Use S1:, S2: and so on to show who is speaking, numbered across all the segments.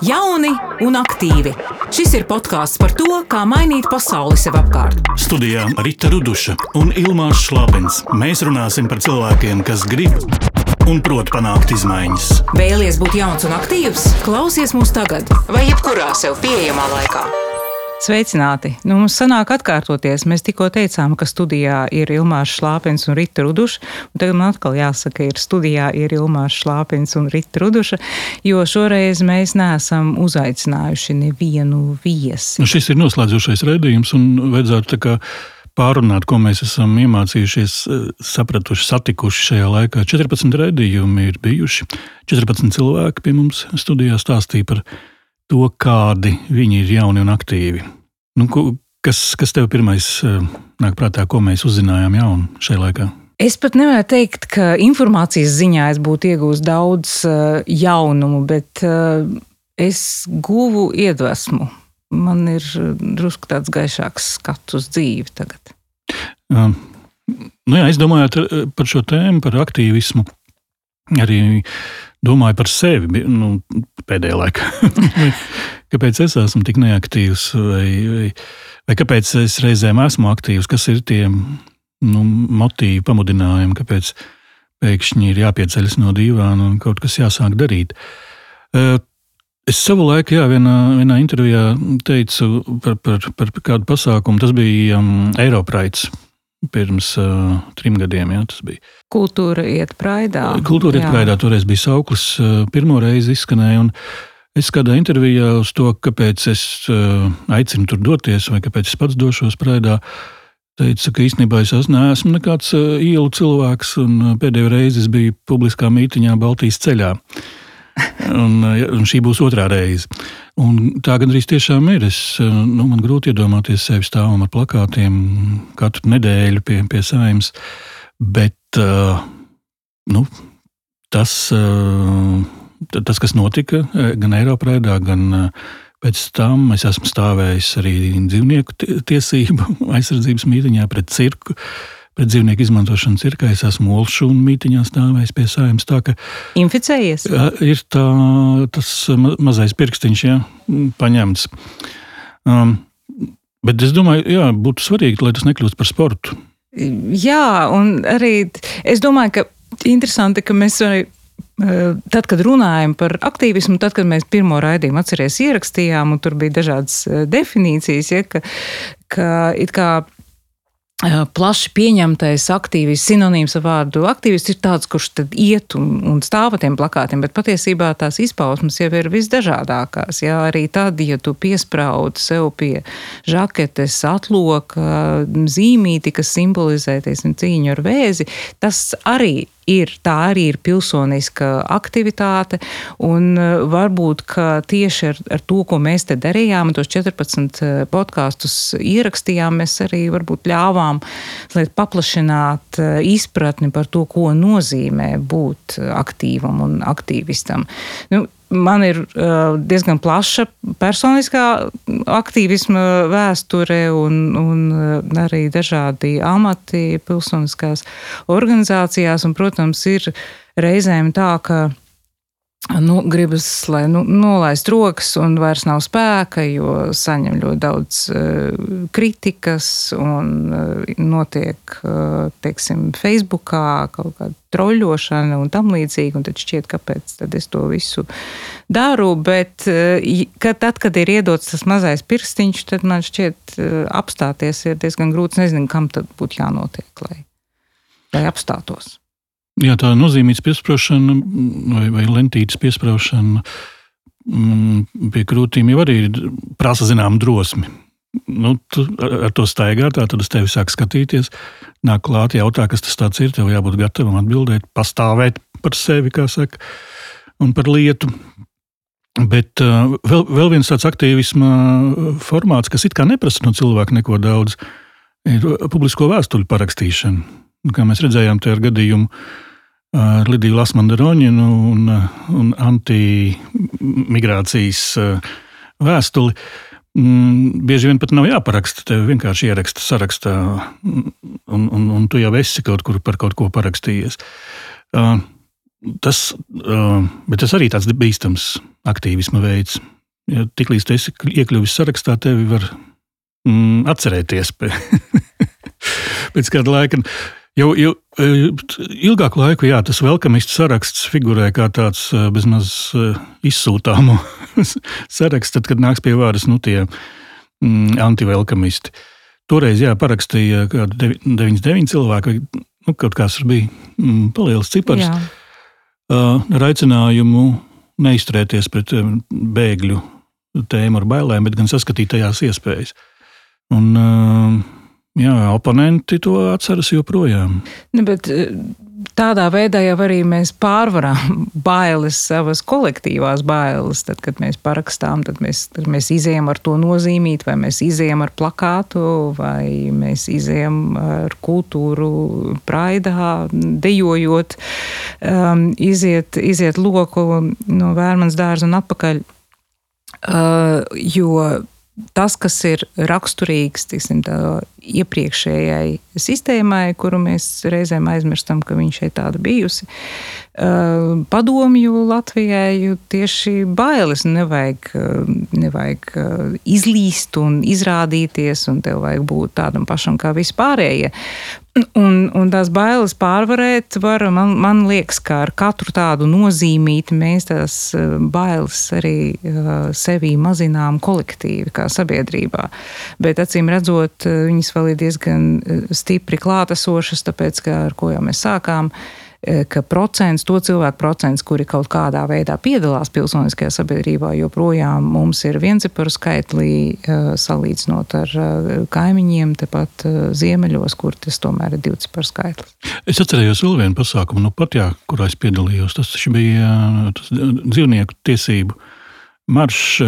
S1: Jauni un aktīvi. Šis ir podkāsts par to, kā mainīt pasauli sev apkārt.
S2: Studijā Rīta Ruduša un Ilmāns Šlapins. Mēs runāsim par cilvēkiem, kas grib un prot panākt izmaiņas.
S1: Vēlies būt jauns un aktīvs? Klausies mūs tagad, vai jebkurā sev pieejamā laikā.
S3: Sveicināti! Nu, mums sanāk atkārtoties. Mēs tikko teicām, ka studijā ir Ilmārs Šlāpins un Rita Ruduša. Un tagad man atkal jāsaka, ir studijā ir Ilmārs Šlāpins un Rita Ruduša, jo šoreiz mēs neesam uzaicinājuši nevienu viesi.
S2: Nu, šis ir noslēdzošais redzējums un vajadzētu pārunāt, ko mēs esam iemācījušies, sapratuši, satikuši šajā laikā. 14 redzējumi ir bijuši. 14 cilvēki pie mums studijā stāstīja par to, kādi viņi ir jauni un aktīvi. Nu, kas, kas tev pirmais eh, nāk prātā, ko mēs uzzinājām jaunu šajā laikā?
S3: Es pat nevaru teikt, ka informācijas ziņā es būtu iegūmis daudz uh, jaunumu, bet uh, es guvu iedvesmu. Man ir drusku tāds gaišāks skats uz dzīvi tagad.
S2: Uh, nu jā, es domāju par šo tēmu, par aktīvismu. Arī domāju par sevi nu, pēdējā laikā. kāpēc es esmu tik neaktīvs, vai, vai, vai kāpēc es reizēm esmu aktīvs, kas ir tie nu, motīvi, pamudinājumi, kāpēc pēkšņi ir jāpieceļas no dīvāna un kaut kas jāsāk darīt. Es savu laiku, jā, vienā, vienā intervijā teicu par, par, par kādu pasākumu. Tas bija um, Eiropraids pirms uh, trim gadiem. Jā, tas bija.
S3: Kultūra iet praidā.
S2: Kultūra iet jā. praidā. Toreiz bija sauklis, uh, pirmo reizi izskanēja. Es kādā intervijā uz to, kāpēc es uh, aicinu tur doties, vai kāpēc es pats došos praidā, teicu, ka īstenībā es neesmu nekāds uh, ielu cilvēks, un uh, pēdējo reizi es biju publiskā mītiņā Baltijas ceļā. Un, uh, un šī būs otrā reize. Un tā gandrīz tiešām ir. Es, nu, man grūti iedomāties sevi stāvam ar plakātiem katru nedēļu pie, pie saimnes. Bet uh, nu, tas, uh, tas, kas notika gan Eiropā, gan pēc tam, es esmu stāvējis arī dzīvnieku tiesību aizsardzības mītiņā pret cirku. Uh, pret dzīvnieku izmantošanu cirkā. Es esmu olšūnu mītiņā stāvējis pie saimnes. Tā, ka,
S3: Inficējies?
S2: Ir tā, tas mazais pirkstiņš, jā, paņemts. Um, bet es domāju, jā, būtu svarīgi, lai tas nekļūst par sportu.
S3: Jā, un arī es domāju, ka interesanti, ka mēs arī Tad, kad runājam par aktīvismu, tad, kad mēs pirmo raidījumu atcerēs ierakstījām, un tur bija dažādas definīcijas, ja, ka, ka it kā plaši pieņemtais aktīvists, sinonīms ar vārdu aktīvists ir tāds, kurš iet un, un stāv ar tiem plakātiem, bet patiesībā tās izpausmes jau ir visdažādākās. Jā, arī tad, ja tu piesprāudi sev pie žaketes, atloka, zīmīti, kas simbolizē teiksim, cīņu ar vēzi, tas arī ir, tā arī ir pilsoniska aktivitāte. Un e, varbūt tieši ar, ar to, ko mēs te darījām, tos 14 e, podkāstus ierakstījām, mēs arī ļāvām paplašināt e, izpratni par to, ko nozīmē būt aktīvam un aktīvistam. Nu, man ir uh, diezgan plaša personiskā aktīvisma vēsture un, un uh, arī dažādi amati pilsoniskās organizācijās. Un, protams, ir reizēm tā, ka nu, gribas, lai nu, nolaist rokas un vairs nav spēka, jo saņem ļoti daudz uh, kritikas un uh, notiek, uh, teiksim, Facebookā kaut kāda troļļošana un tam līdzīgi, un tad šķiet, kāpēc tad es to visu daru, bet uh, kad, tad, kad ir iedots tas mazais pirkstiņš, tad man šķiet uh, apstāties ir diezgan grūts, nezinu, kam tad būtu jānotiek, lai, lai apstātos.
S2: Jā, tā nozīmītas piesprāšana vai, vai lentītes piesprāšana mm, pie krūtīm jau arī prasa zināmu drosmi. Nu, tu ar to staigā, tā tad uz tevi sāk skatīties, nāk klāt, jautā, kas tas ir. Tev jābūt gatavam atbildēt, pastāvēt par sevi, kā saka, un par lietu. Bet uh, vēl, vēl viens tāds aktīvisma formāts, kas it kā neprasa no cilvēka neko daudz, ir publisko vēstuļu parakstīšana. Kā mēs redzējām, tajā gadījumā ar Lidiju Lasmandaroņinu un, un antimigrācijas eh, vēstuli. Mm, bieži vien pat nav jāparaksta. Tev vienkārši ieraksta sarakstā, un, un, un tu jau esi kaut kur par kaut ko parakstījies. Uh, tas, bet tas arī tāds bīstams aktīvisma veids. Ja Tiklīdz tu esi iekļuvis sarakstā, tevi var mm, atcerēties pēc kāda laika. Jau, jau ilgāku laiku jā, tas velkamistu saraksts figurē kā tāds bezmaz izsūtāmu saraksts, tad, kad nāks pie vāras nu, tie mm, antivelkamisti. Toreiz jā, parakstīja 99 cilvēki, nu, kaut kāds bija mm, paliels cipars, jā. ar aicinājumu neizturēties pret bēgļu tēmu ar bailēm, bet gan saskatīt tajās iespējas. Un, jā, oponenti to atceras joprojām.
S3: Ne, bet, tādā veidā jau arī mēs pārvaram bailes, savas kolektīvās bailes. Tad, kad mēs parakstām, tad mēs, tad mēs izējām ar to nozīmīt, vai mēs izējām ar plakātu, vai mēs izējām ar kultūru, praidā, dejojot, um, iziet, iziet loku no vērmanas dārza un atpakaļ. Uh, jo tas, kas ir raksturīgs tiksim, iepriekšējai sistēmai, kuru mēs reizēm aizmirstam, ka viņš ir tāda bijusi, uh, padomju Latvijai tieši bailes. Nevajag, uh, nevajag izlīst un izrādīties, un tev vajag būt tādam pašam kā vispārējie. Un, un tās bailes pārvarēt, var, man, man liekas, ka ar katru tādu nozīmīti mēs tās bailes arī uh, sevī mazinām kolektīvi, kā sabiedrībā. Bet acīm redzot, eh, viņas vēl ir diezgan stipri klātesošas, tāpēc, ka ar ko jau mēs sākām. Eh, ka procents, to cilvēku procents, kuri kaut kādā veidā piedalās pilsoniskajā sabiedrībā, joprojām mums ir vienciparu skaitlī eh, salīdzinot ar eh, kaimiņiem, tepat ziemeļos, kur tas tomēr ir divciparu skaitlis.
S2: Es atcerējos vēl vienu pasākumu, nu pat jā, kurā es piedalījos. Tas bija tas dzīvnieku tiesību maršs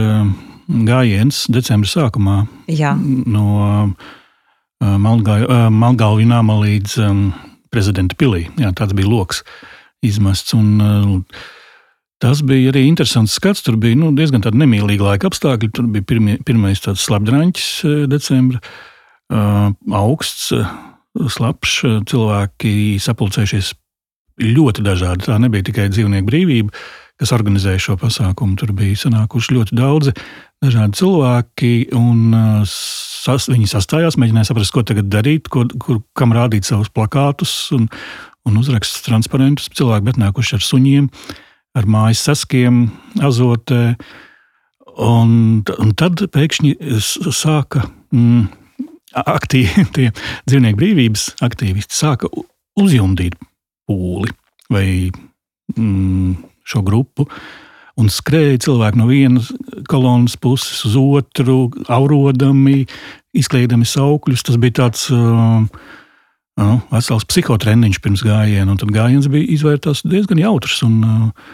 S2: gājiens decembra sākumā
S3: jā.
S2: no Malgāju nama līdz prezidenta pilī. Jā, tāds bija lokus izmests. Un, uh, Tas bija arī interesants skats. Tur bija nu, diezgan nemīlīgi laika apstākļi. Tur bija pirmie, pirmais tāds slapdraņķis uh, decembrī, uh, augsts, slapjš, cilvēki sapulcējušies ļoti dažādi. Tā nebija tikai dzīvnieku brīvība, kas organizēja šo pasākumu. Tur bija sanākuši ļoti daudzi dažādi cilvēki, un sas, viņi sastājās, mēģināja saprast, ko tagad darīt, ko, kur, kam rādīt savus plakātus un, un uzrakstus transparentus. Cilvēki bet nākuši ar suņiem, ar mājas saskiem, azotē. Un, un tad pēkšņi sāka mm, aktīvi, tie dzīvnieku brīvības aktīvisti sāka uzjundīt pūli vai mm, šo grupu. Un skrēja cilvēki no vienas kolonas puses uz otru, aurodami, izkliedami saukļus. Tas bija tāds uh, uh, vesels psihotreniņš pirms gājiena, un tad gājiens bija izvērtās diezgan jautrs. Un, uh,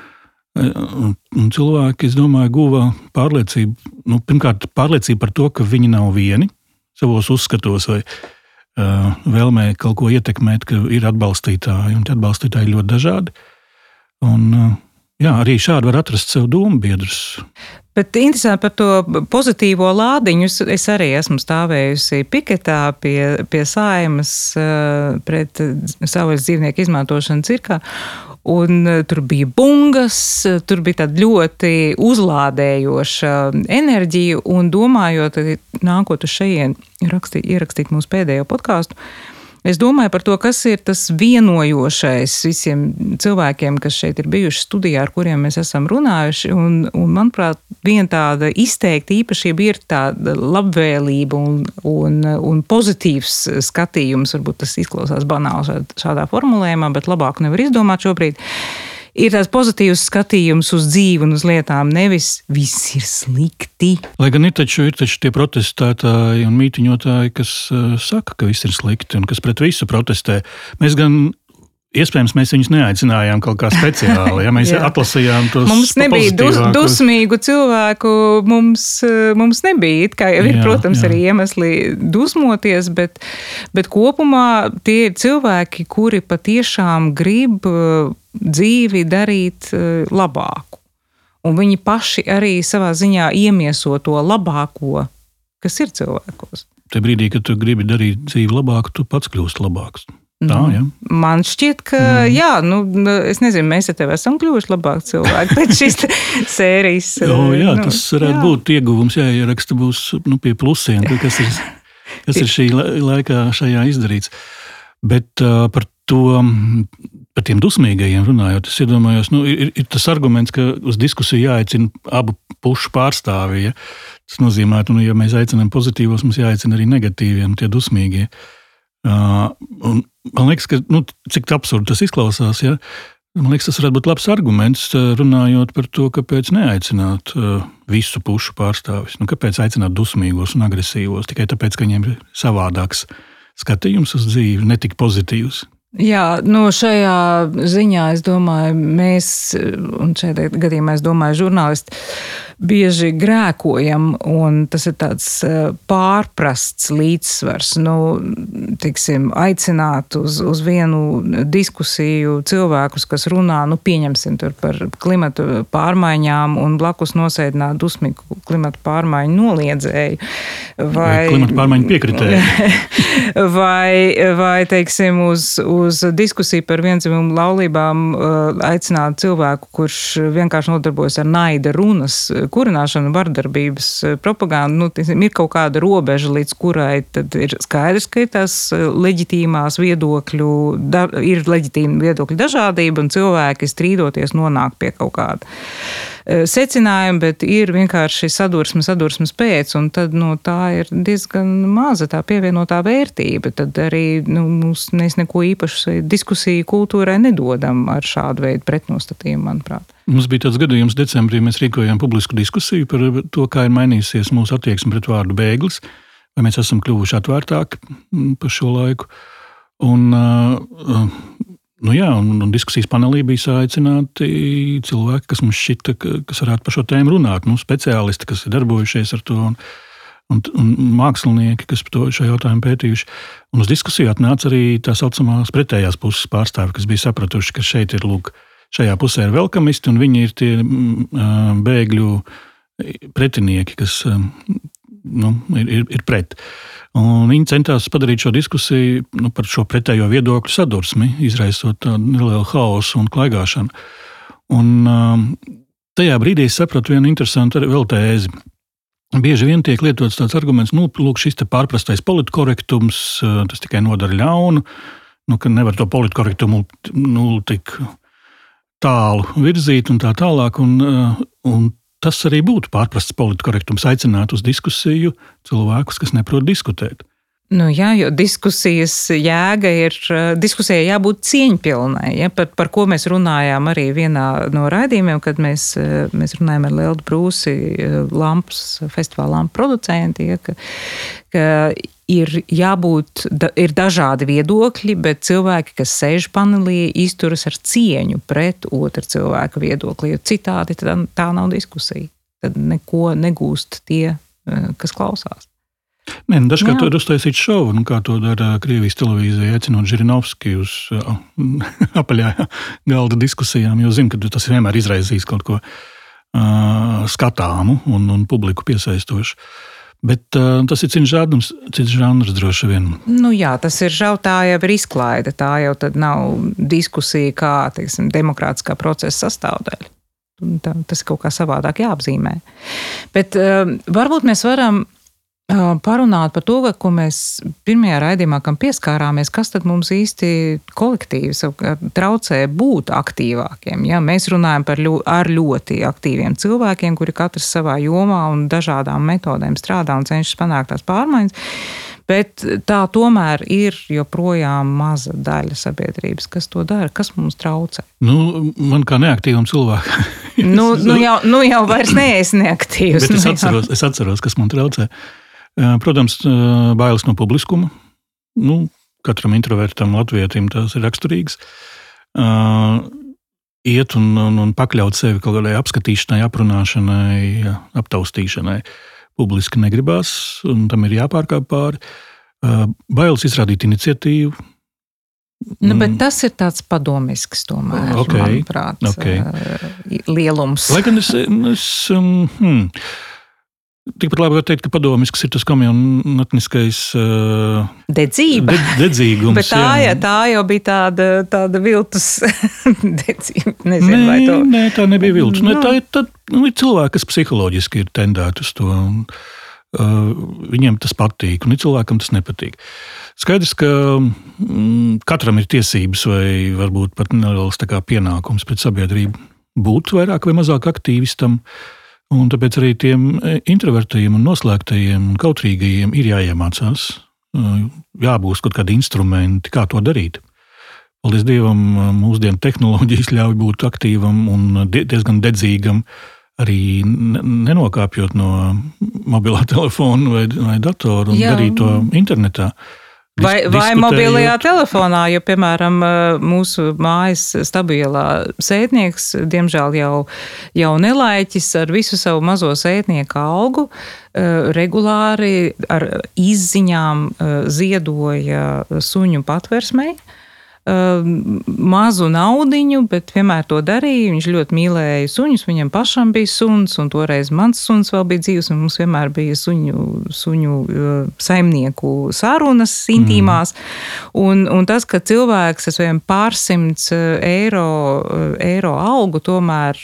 S2: un, un cilvēki, es domāju, guva pārliecību, nu, pirmkārt, pārliecību par to, ka viņi nav vieni savos uzskatos vai uh, vēlmē kaut ko ietekmēt, ka ir atbalstītāji, un tie atbalstītāji ir ļoti dažādi. Un, uh, Jā, arī šādi var atrast sev domu biedrus.
S3: Bet interesanti par to pozitīvo lādiņu. Es arī esmu stāvējusi piketā pie, pie saimas eh, pret savas dzīvnieku izmantošanu cirkā. Un eh, tur bija bungas, tur bija tāda ļoti uzlādējoša enerģija. Un domājot, nākot uz šejienes, ierakstīt mūsu pēdējo podkāstu, uh, Es domāju par to, kas ir tas vienojošais visiem cilvēkiem, kas šeit ir bijuši studijā, ar kuriem mēs esam runājuši. Un, un manuprāt, viena tāda izteikta īpašība ir tāda labvēlība un, un, un pozitīvs skatījums. Varbūt tas izklausās banāli šādā formulējumā, bet labāk nevar izdomāt šobrīd ir tāds pozitīvs skatījums uz dzīvi un uz lietām, nevis viss ir slikti.
S2: Lai gan ir taču, ir taču tie protestētāji un mītiņotāji, kas uh, saka, ka viss ir slikti un kas pret visu protestē. Mēs gan Iespējams, mēs viņus neaicinājām kaut kā speciāli. Ja mēs atlasījām tos
S3: mums nebija dus, dusmīgu cilvēku, mums, mums nebija. Kā ir, jā, protams, jā. arī iemesli dusmoties, bet, bet kopumā tie ir cilvēki, kuri patiešām grib uh, dzīvi darīt uh, labāku. Un viņi paši arī savā ziņā iemieso to labāko, kas ir cilvēkos.
S2: Tajā brīdī, kad tu gribi darīt dzīvi labāku, tu pats kļūsi labāks. Tā, ja.
S3: Man šķiet, ka, mm. jā, nu, es nezinu, mēs ar tevi esam kļuvuši labāki cilvēki pēc šīs sērijas.
S2: o, jā, nu, tas varētu jā. būt ieguvums, jā, ieraksta būs nu, pie plusiem, kas ir, kas ir šī laikā šajā izdarīts. Bet uh, par to, par tiem dusmīgajiem runājot, es iedomājos, nu, ir, ir tas arguments, ka uz diskusiju jāaicina abu pušu pārstāvji. Ja? Tas nozīmē, ka, nu, ja mēs aicinām pozitīvos, mums jāaicina arī negatīvie, tie dusmīgie. Uh, un, man liekas, ka nu, cik absurdi tas izklausās. Ja? Man liekas, tas varētu būt labs arguments runājot par to, kāpēc neaicināt uh, visu pušu pārstāvis. Nu, kāpēc aicināt dusmīgos un agresīvos tikai tāpēc, ka viņiem ir savādāks skatījums uz dzīvi, ne tik pozitīvs.
S3: Jā, no nu, šajā ziņā es domāju, mēs, un šajā gadījumā es domāju, žurnālisti bieži grēkojam, un tas ir tāds eh, pārprasts līdzsvars. Nu, tiksim, aicināt uz, uz vienu diskusiju cilvēkus, kas runā, nu, pieņemsim par klimatu pārmaiņām, un blakus nosēdināt dusmīgu klimatu pārmaiņu noliedzēju.
S2: Vai, vai klimatu pārmaiņu piekritēju.
S3: vai, vai, teiksim, uz, uz diskusiju par vienzimumu laulībām eh, aicināt cilvēku, kurš vienkārši nodarbojas ar naida runas kurināšana, vardarbības eh, propaganda, nu, tiesim, ir kaut kāda robeža, līdz kurai ir skaidrs, ka ir tās eh, leģitīmās viedokļu, da, ir leģitīma viedokļu dažādība, un cilvēki strīdoties nonāk pie kaut kāda eh, secinājuma, bet ir vienkārši sadursme, sadursmes pēc, un tad nu, tā ir diezgan maza tā pievienotā vērtība. Tad arī nu, mums, mēs neko īpašu diskusiju kultūrai nedodam ar šādu veidu pretnostatījumu, manuprāt.
S2: Mums bija tāds gadījums, decembrī mēs rīkojām publisku diskusiju par to, kā ir mainījusies mūsu attieksme pret vārdu bēglis, vai mēs esam kļuvuši atvērtāki mm, pa šo laiku. Un, nu jā, un, un diskusijas panelī bija aicināti cilvēki, kas mums šķita, kas varētu par šo tēmu runāt. Nu, speciālisti, kas ir darbojušies ar to. Un, un, un mākslinieki, kas to šo jautājumu pētījuši. Un uz diskusiju atnāca arī tā saucamās pretējās puses pārstāvi, kas bija sapratuši, ka šeit ir lūk, šajā pusē ir velkamisti, un viņi ir tie mm, bēgļu pretinieki, kas nu, ir, ir, ir pret. Un viņi centās padarīt šo diskusiju nu, par šo pretējo viedokļu sadursmi, izraisot tādu nelielu haosu un klaigāšanu. Un, tajā brīdī es sapratu vienu interesantu vēl tēzi. Bieži vien tiek lietots tāds arguments, ka nu, šis pārprastais politkorektums tas tikai nodara ļaunu, nu, ka nevar to politkorektumu nu, tik tālu virzīt un tā tālāk. Un, uh, un tas arī būtu pārprasts politkorektums, aicināt uz diskusiju cilvēkus, kas neprot diskutēt.
S3: Nu, jā, jo diskusijas jēga ir, diskusijai jābūt cieņpilnai. Ja, par, par ko mēs runājām arī vienā no raidījumiem, kad mēs, mēs runājām ar Lielu Brūsi, lampas festivāla lampu producentu, ja, ka, ka ir jābūt, da, ir dažādi viedokļi, bet cilvēki, kas sēž panelī, izturas ar cieņu pret otru cilvēku viedokli, jo citādi tā, nav diskusija. Tad neko negūst tie, eh, kas klausās.
S2: Nē, nu, dažkārt tur uztaisīt šovu, nu, kā to dara Krievijas televīzija, aicinot Žirinovski uz uh, apaļā galda diskusijām, jo zinu, ka tas vienmēr izraisīs kaut ko uh, skatāmu un, un publiku piesaistošu. Uh, Bet uh, tas ir cits žanrs, cits žanrs droši vien.
S3: Nu, jā, tas ir žēl, tā jau ir izklaide. Tā jau nav diskusija kā teiksim, demokrātiskā procesa sastāvdaļa. Tas ir kaut kā savādāk jāapzīmē. Bet uh, varbūt mēs varam parunāt par to, ko mēs pirmajā raidījumā pieskārāmies, kas tad mums īsti kolektīvi traucē būt aktīvākiem. Ja? Mēs runājam par ļo, ļoti aktīviem cilvēkiem, kuri katrs savā jomā un dažādām metodēm strādā un cenšas panākt tās pārmaiņas. Bet tā tomēr ir joprojām maza daļa sabiedrības, kas to dara. Kas mums traucē?
S2: Nu, man kā neaktīvam cilvēkam.
S3: nu, nu, jau, nu jau vairs neesmu neaktīvs.
S2: Bet es nu atceros, es atceros, kas man traucē. Uh, Protams, bailes no publiskuma. Nu, katram introvertam latvietim tas ir raksturīgs. Iet un, un, un pakļaut sevi kaut kādai apskatīšanai, aprunāšanai, aptaustīšanai. Publiski negribās, un tam ir jāpārkāp pāri. Bailes izrādīt iniciatīvu,
S3: Nu, bet tas ir tāds padomisks, tomēr, okay, manuprāt, okay. lielums.
S2: Lai gan es, es hmm, Tikpat labi var teikt, ka padomisks ir tas komjoniskais uh,
S3: dedzība.
S2: De, dedzīgums.
S3: Bet tā, jā. tā jau bija tāda, tāda viltus dedzība. Nezinu,
S2: nē,
S3: vai to.
S2: Nē, tā nebija viltus. Nu, tā ir, tā, nu, ir cilvēki, kas psiholoģiski ir tendēti uz to. Un, uh, viņiem tas patīk, un cilvēkam tas nepatīk. Skaidrs, ka mm, katram ir tiesības, vai varbūt pat neliels pienākums pret sabiedrību būt vairāk vai mazāk aktīvistam. Uh, Un tāpēc arī tiem e, introvertajiem, un noslēgtajiem un kautrīgajiem ir jāiemācās, e, jābūt kaut kādiem instrumentiem, kā to darīt. Paldies Dievam, e, mūsdienu tehnoloģijas ļauj būt aktīvam un diezgan dedzīgam, arī nenokāpjot no mobilā telefona vai, vai datora un Jā. darīt to internetā.
S3: Vai, vai mobilajā telefonā, jo, piemēram, mūsu mājas stabilā sētnieks, diemžēl jau, jau nelaiķis ar visu savu mazo sētnieku algu, regulāri ar izziņām ziedoja suņu patversmei mazu naudiņu, bet vienmēr to darīja. Viņš ļoti mīlēja suņus, viņam pašam bija suns, un toreiz mans suns vēl bija dzīves, un mums vienmēr bija suņu, suņu saimnieku sarunas intīmās. Mm. Un, un tas, ka cilvēks ar saviem pārsimts eiro, eiro algu tomēr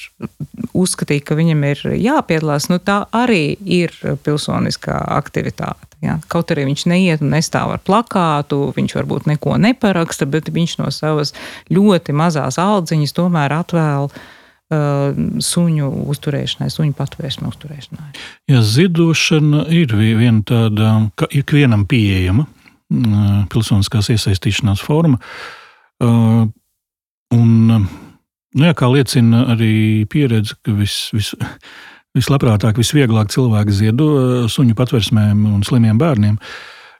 S3: uzskatīja, ka viņam ir jāpiedalās, nu tā arī ir pilsoniskā aktivitāte. Ja? Kaut arī viņš neiet un nestāv ar plakātu, viņš varbūt neko neparaksta, bet viņš no savas ļoti mazās audziņas tomēr atvēl uh, suņu uzturēšanai, suņu patvērsmu uzturēšanai.
S2: Jā, zidošana ir viena tāda, ka ikvienam pieejama uh, pilsoniskās iesaistīšanās forma. Uh, un, nu, jā, kā liecina arī pieredze, ka vis, vis, vislabprātāk, visvieglāk cilvēki ziedo eh, suņu patversmēm un slimiem bērniem.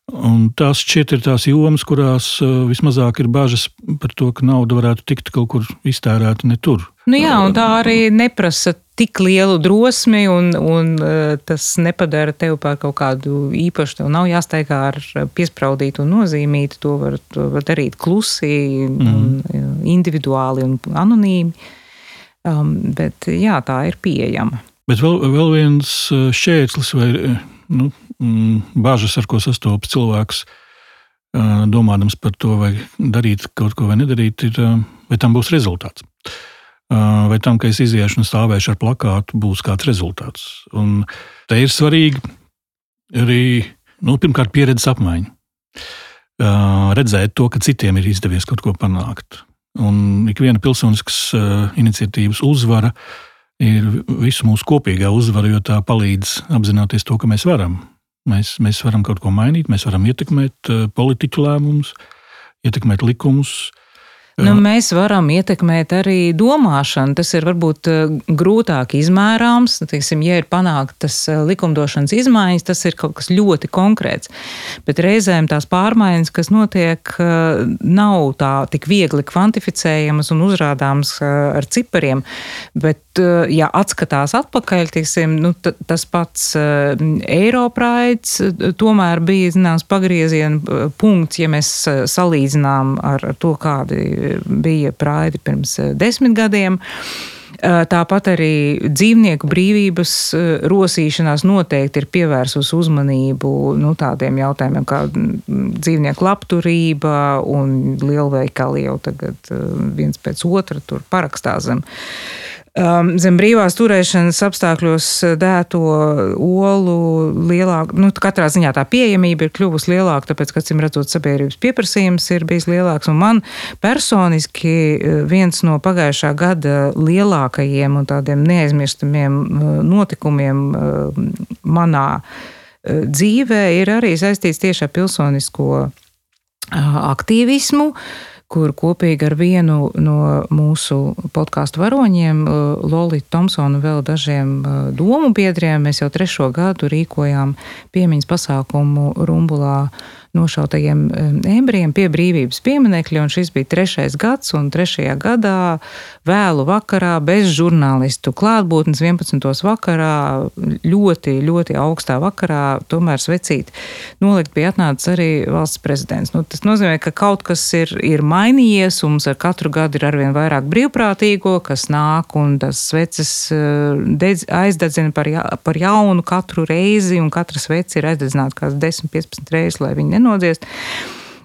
S2: Un tās šķiet ir tās jomas, kurās eh, vismazāk ir bažas par to, ka nauda varētu tikt kaut kur iztērēta ne tur.
S3: Nu jā, un tā arī neprasa tik lielu drosmi, un, un eh, tas nepadara tevi par kaut kādu īpašu. Tev nav jāsteigā ar piespraudītu un nozīmītu. To var, to var darīt klusi, mm. un individuāli un anonīmi. Um, bet jā, tā ir pieejama.
S2: Bet vēl, vēl viens eh, šķērslis vai eh, nu, mm, bažas, ar ko sastopas cilvēks, eh, domādams par to, vai darīt kaut ko vai nedarīt, ir, vai tam būs rezultāts. Vai tam, ka es iziešu un stāvēšu ar plakātu, būs kāds rezultāts. Un te ir svarīgi arī nu, pirmkārt pieredzes apmaiņa. Redzēt to, ka citiem ir izdevies kaut ko panākt. Un ik viena pilsoniskas iniciatīvas uzvara uh, ir visu mūsu kopīgā uzvara, jo tā palīdz apzināties to, ka mēs varam. Mēs, mēs varam kaut ko mainīt, mēs varam ietekmēt eh, politiķu lēmumus, ietekmēt likumus,
S3: Nu, mēs varam ietekmēt arī domāšanu. Tas ir varbūt eh, grūtāk izmērāms. Teiksim, ja ir panāktas eh, likumdošanas izmaiņas, tas ir kaut kas ļoti konkrēts. Bet reizēm tās pārmaiņas, kas notiek, eh, nav tā tik viegli kvantificējamas un uzrādāmas ar cipariem. Bet, ja atskatās atpakaļ, teiksim, nu, tas pats Eiropraids tomēr bija zināms pagrieziena punkts, ja mēs salīdzinām ar to, kādi bija praidi pirms eh, desmit gadiem. Eh, tāpat arī dzīvnieku brīvības eh, rosīšanās noteikti ir pievērsusi uzmanību nu, tādiem jautājumiem kā mm, dzīvnieku labturība un lielveikali jau tagad viens pēc otra tur parakstās zem um, zem brīvās turēšanas apstākļos uh, dēto olu lielāka, nu, katrā ziņā tā pieejamība ir kļuvusi lielāka, tāpēc, ka, acīm redzot, sabiedrības pieprasījums ir bijis lielāks. Un man personiski uh, viens no pagājušā gada lielākajiem un tādiem neaizmirstamiem uh, notikumiem manā dzīvē ir arī saistīts tieši ar pilsonisko aktīvismu. Uh, kur kopīgi ar vienu no mūsu podkāstu varoņiem, uh, Lolītu Thompsonu vēl dažiem uh, domu biedriem, mēs jau trešo gadu rīkojām piemiņas pasākumu Rumbulā nošautajiem embrijiem pie brīvības pieminekļa. Šis bija trešais gads, un trešajā gadā vēlu vakarā bez žurnālistu klātbūtnes 11. vakarā ļoti, ļoti augstā vakarā tomēr svecīt nolikt bija atnācis arī valsts prezidents. Nu, tas nozīmē, ka kaut kas ir, ir mainījies, un mums ar katru gadu ir arvien vairāk brīvprātīgo, kas nāk un tas sveces dedz, aizdedzina par, ja, par jaunu katru reizi, un katra svece ir aizdedzināta kāds 10, 15 reizes, lai viņi nenodziest.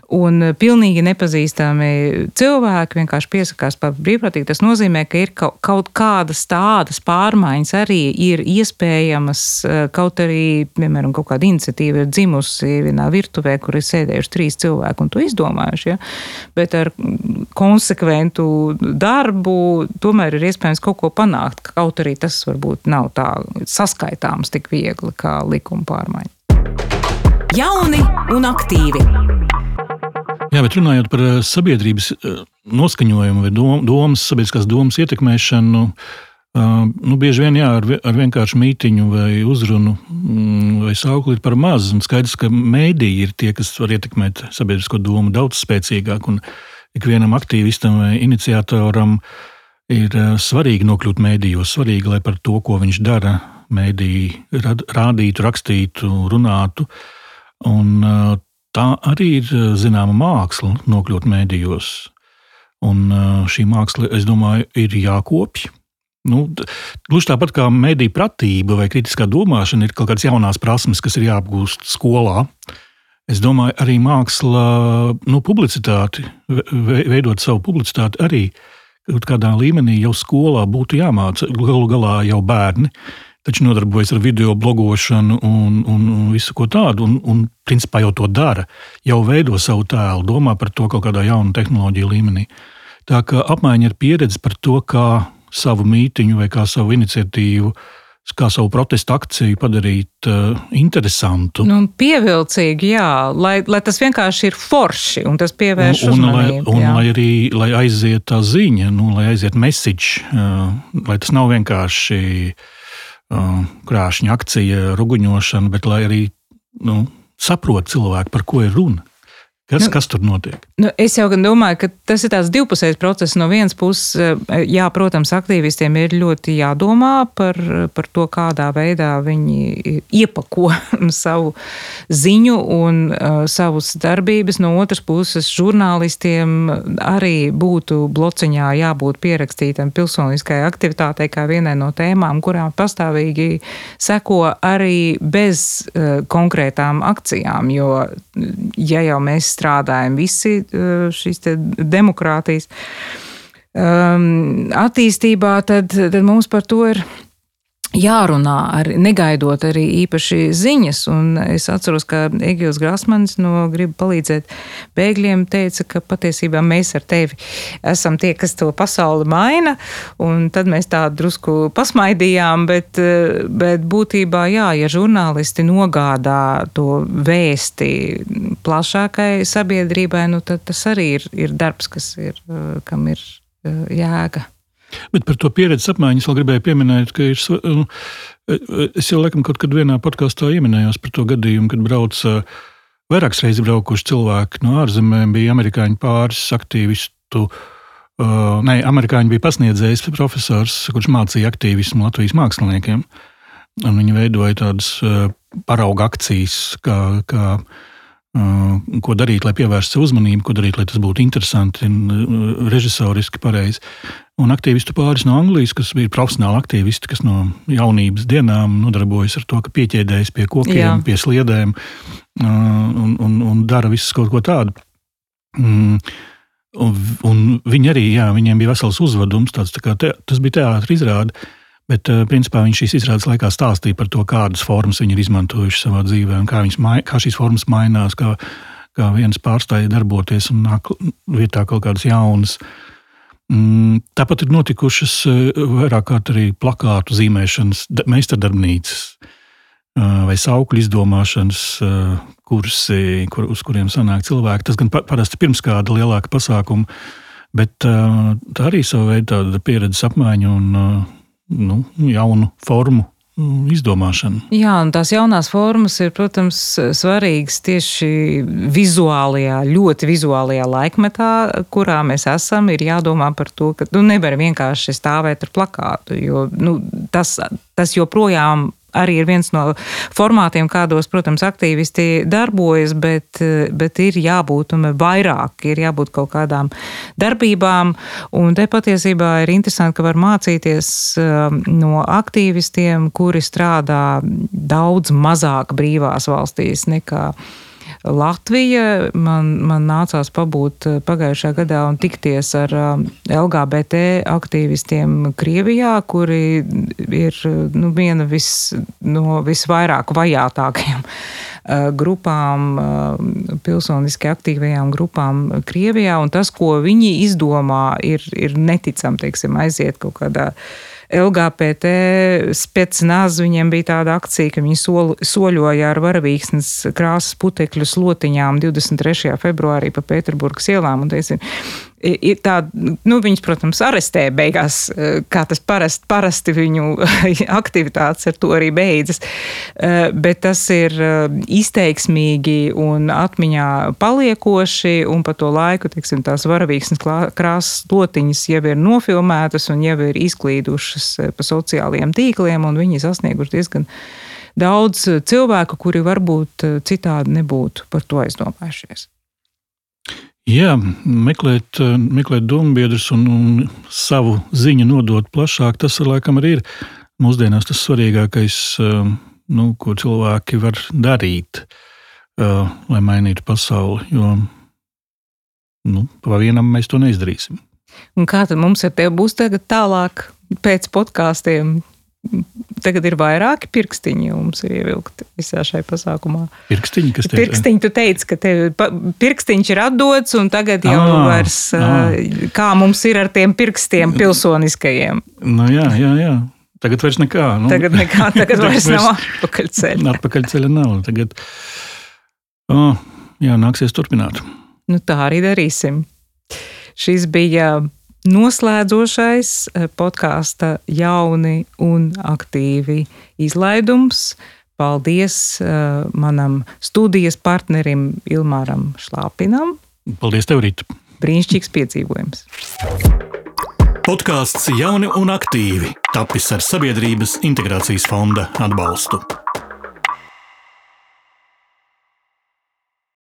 S3: Un pilnīgi nepazīstami cilvēki vienkārši piesakās par brīvprātīgi. Tas nozīmē, ka ir kaut kādas tādas pārmaiņas arī ir iespējamas, kaut arī, piemēram, kaut kāda iniciatīva ir dzimusi vienā virtuvē, kur ir sēdējuši trīs cilvēki un to izdomājuši. Ja? Bet ar konsekventu darbu tomēr ir iespējams kaut ko panākt, kaut arī tas varbūt nav tā saskaitāms tik viegli kā likuma pārmaiņa.
S1: Jauni un aktīvi.
S2: Jā, bet runājot par eh, sabiedrības eh, noskaņojumu vai domas, sabiedriskās domas ietekmēšanu, eh, nu, bieži vien jā, ar, ar vienkāršu mītiņu vai uzrunu mm, vai saukli ir par maz. Skaidrs, ka mēdīji ir tie, kas var ietekmēt sabiedrisko domu daudz spēcīgāk. Un ikvienam aktīvistam vai iniciatoram ir svarīgi nokļūt mēdījos, svarīgi, lai par to, ko viņš dara, mēdīji rādītu, rakstītu, runātu. Un, tā arī ir zināma māksla, nokļūt mēdījos. Un šī māksla, es domāju, ir jākopj. Nu, gluži tāpat kā mediju pratība vai kritiskā domāšana, ir kaut kādas jaunas prasmes, kas ir jāapgūst skolā. Es domāju, arī māksla, nu, publicitāti, veidot savu publicitāti, arī kaut kādā līmenī jau skolā būtu jāmāca. Galu galā jau bērni taču nodarbojas ar video blogošanu un, un, un visu ko tādu. Un, un principā jau to dara, jau veido savu tēlu, domā par to kaut kādā jaunu tehnoloģiju līmenī. Tā kā apmaiņa ar pieredzi par to, kā savu mītiņu vai kā savu iniciatīvu kā savu protestu akciju padarīt uh, interesantu.
S3: Nu, pievilcīgi, jā, lai, lai tas vienkārši ir forši un tas pievērš
S2: un,
S3: un, uzmanību.
S2: Un, un lai arī lai aiziet tā ziņa, nu, lai aiziet message, uh, lai tas nav vienkārši uh, krāšņa akcija, ruguņošana, bet lai arī nu, saprot cilvēki, par ko ir runa. Kas, nu, kas tur notiek?
S3: Nu, es jau domāju, ka tas ir tāds divpusējs process. No vienas puses, eh, jā, protams, aktīvistiem ir ļoti jādomā par, par to, kādā veidā viņi iepako savu ziņu un uh, savus darbības. No otras puses, žurnālistiem arī būtu blociņā jābūt pierakstītam pilsoniskai aktivitātei kā vienai no tēmām, kurām pastāvīgi seko arī bez uh, konkrētām akcijām. Jo, ja jau mēs strādājam visi eh, šīs demokrātijas. Um, attīstībā, tad, tad mums par to ir jārunā, ar, negaidot arī īpaši ziņas. Un es atceros, ka Egils Grasmanis no Gribu palīdzēt bēgļiem teica, ka patiesībā mēs ar tevi esam tie, kas to pasauli maina. Un tad mēs tā drusku pasmaidījām, bet, bet būtībā, jā, ja žurnālisti nogādā to vēsti plašākai sabiedrībai, nu, tad tas arī ir, ir darbs, kas ir, kam ir jēga.
S2: Bet par to pieredzes apmaiņu es vēl gribēju pieminēt, ka ir. Nu, es jau laikam kaut kad vienā podkāstā ieminējos par to gadījumu, kad brauca vairākas reizes braukuši cilvēki no ārzemēm, bija amerikāņu pāris aktīvistu. Uh, nē, amerikāņi bija pasniedzējis profesors, kurš mācīja aktīvismu Latvijas māksliniekiem. Viņi veidoja tādas uh, parauga akcijas, kā, kā uh, ko darīt, lai pievērstu uzmanību, ko darīt, lai tas būtu interesanti un režisoriski pareizi. Un aktīvistu pāris no Anglijas, kas bija profesionāli aktīvisti, kas no jaunības dienām nodarbojas ar to, ka pieķēdējas pie kokiem, Jā. pie sliedēm un, un, un dara visu kaut ko tādu. Mm. Un, un viņi arī, jā, viņiem bija vesels uzvedums, tāds, tā te, tas bija teātris izrāde, bet principā viņš šīs izrādes laikā stāstīja par to, kādas formas viņi ir izmantojuši savā dzīvē, un kā, mai, kā šīs formas mainās, kā, kā viens pārstāja darboties un nāk vietā kaut kādas jaunas. Mm, tāpat ir notikušas eh, vairāk kārt arī plakātu zīmēšanas, meistardarbnīcas eh, vai saukļu izdomāšanas eh, kursi, kur, uz kuriem sanāk cilvēki. Tas gan parasti pirms kāda lielāka pasākuma, bet tā arī savu veidu pieredzes apmaiņa un nu, jaunu formu mm, izdomāšana.
S3: Jā, un tās jaunās formas ir, protams, svarīgas tieši vizuālajā, ļoti vizuālajā laikmetā, kurā mēs esam. Ir jādomā par to, ka nu, nevar vienkārši stāvēt ar plakātu, jo nu, tas, tas joprojām arī ir viens no formātiem, kādos, protams, aktīvisti darbojas, bet, bet ir jābūt vairāk, ir jābūt kaut kādām darbībām. Un te patiesībā ir interesanti, ka var mācīties um, no aktīvistiem, kuri strādā daudz mazāk brīvās valstīs nekā. Latvija. Man, man nācās pabūt eh, pagājušā gadā un tikties ar eh, LGBT aktīvistiem Krievijā, kuri ir nu, viena vis, no visvairāk vajātākajām eh, grupām, pilsoniski aktīvajām grupām Krievijā. Tas, ko viņi izdomā, ir, ir neticami, teiksim, aiziet kaut kādā LGBT spēcnāz viņiem bija tāda akcija, ka viņi soli, soļoja ar varavīksnes krāsas putekļu slotiņām 23. februārī pa Pēterburgas ielām. Un, teiksim, ir tā, nu, viņus, protams, arestē beigās, e, kā tas parasti, parasti viņu aktivitātes ar to arī beidzas. E, bet tas ir e, izteiksmīgi un atmiņā paliekoši, un pa to laiku, teiksim, tās varavīksnes krāsas lotiņas jau ir nofilmētas un jau ir izklīdušas pa sociālajiem tīkliem, un viņi sasnieguši diezgan daudz cilvēku, kuri varbūt citādi nebūtu par to aizdomājušies.
S2: Jā, meklēt, eh, meklēt dombiedrus un, un savu ziņu nodot plašāk, tas laikam arī ir mūsdienās tas svarīgākais, eh, nu, ko cilvēki var darīt, eh, lai mainītu pasauli. Jo nu, pa vienam mēs to neizdarīsim.
S3: Un kā tad mums ar tevi būs tagad tālāk pēc podkāstiem? Tagad ir vairāki pirkstiņi, mums ir ievilkti visā šajā pasākumā.
S2: Pirkstiņi, kas
S3: tev ir? Pirkstiņi, tu teici, ka tev pirkstiņš ir atdots, un tagad jau à, vairs, à. kā mums ir ar tiem pirkstiem pilsoniskajiem.
S2: Nu, jā, jā, jā. Tagad vairs nekā.
S3: Nu. Tagad nekā, tagad vairs nav atpakaļceļa.
S2: Atpakaļceļa nav. Tagad, oh, jā, nāksies turpināt.
S3: Nu, tā arī darīsim. Šis bija noslēdzošais eh, podkāsta jauni un aktīvi izlaidums. Paldies uh, manam studijas partnerim Ilmāram Šlāpinam.
S2: Paldies, tev, Rīt!
S3: Brīnišķīgs piedzīvojums!
S2: Podkāsts Jauni un aktīvi tapis ar Sabiedrības integrācijas fonda atbalstu.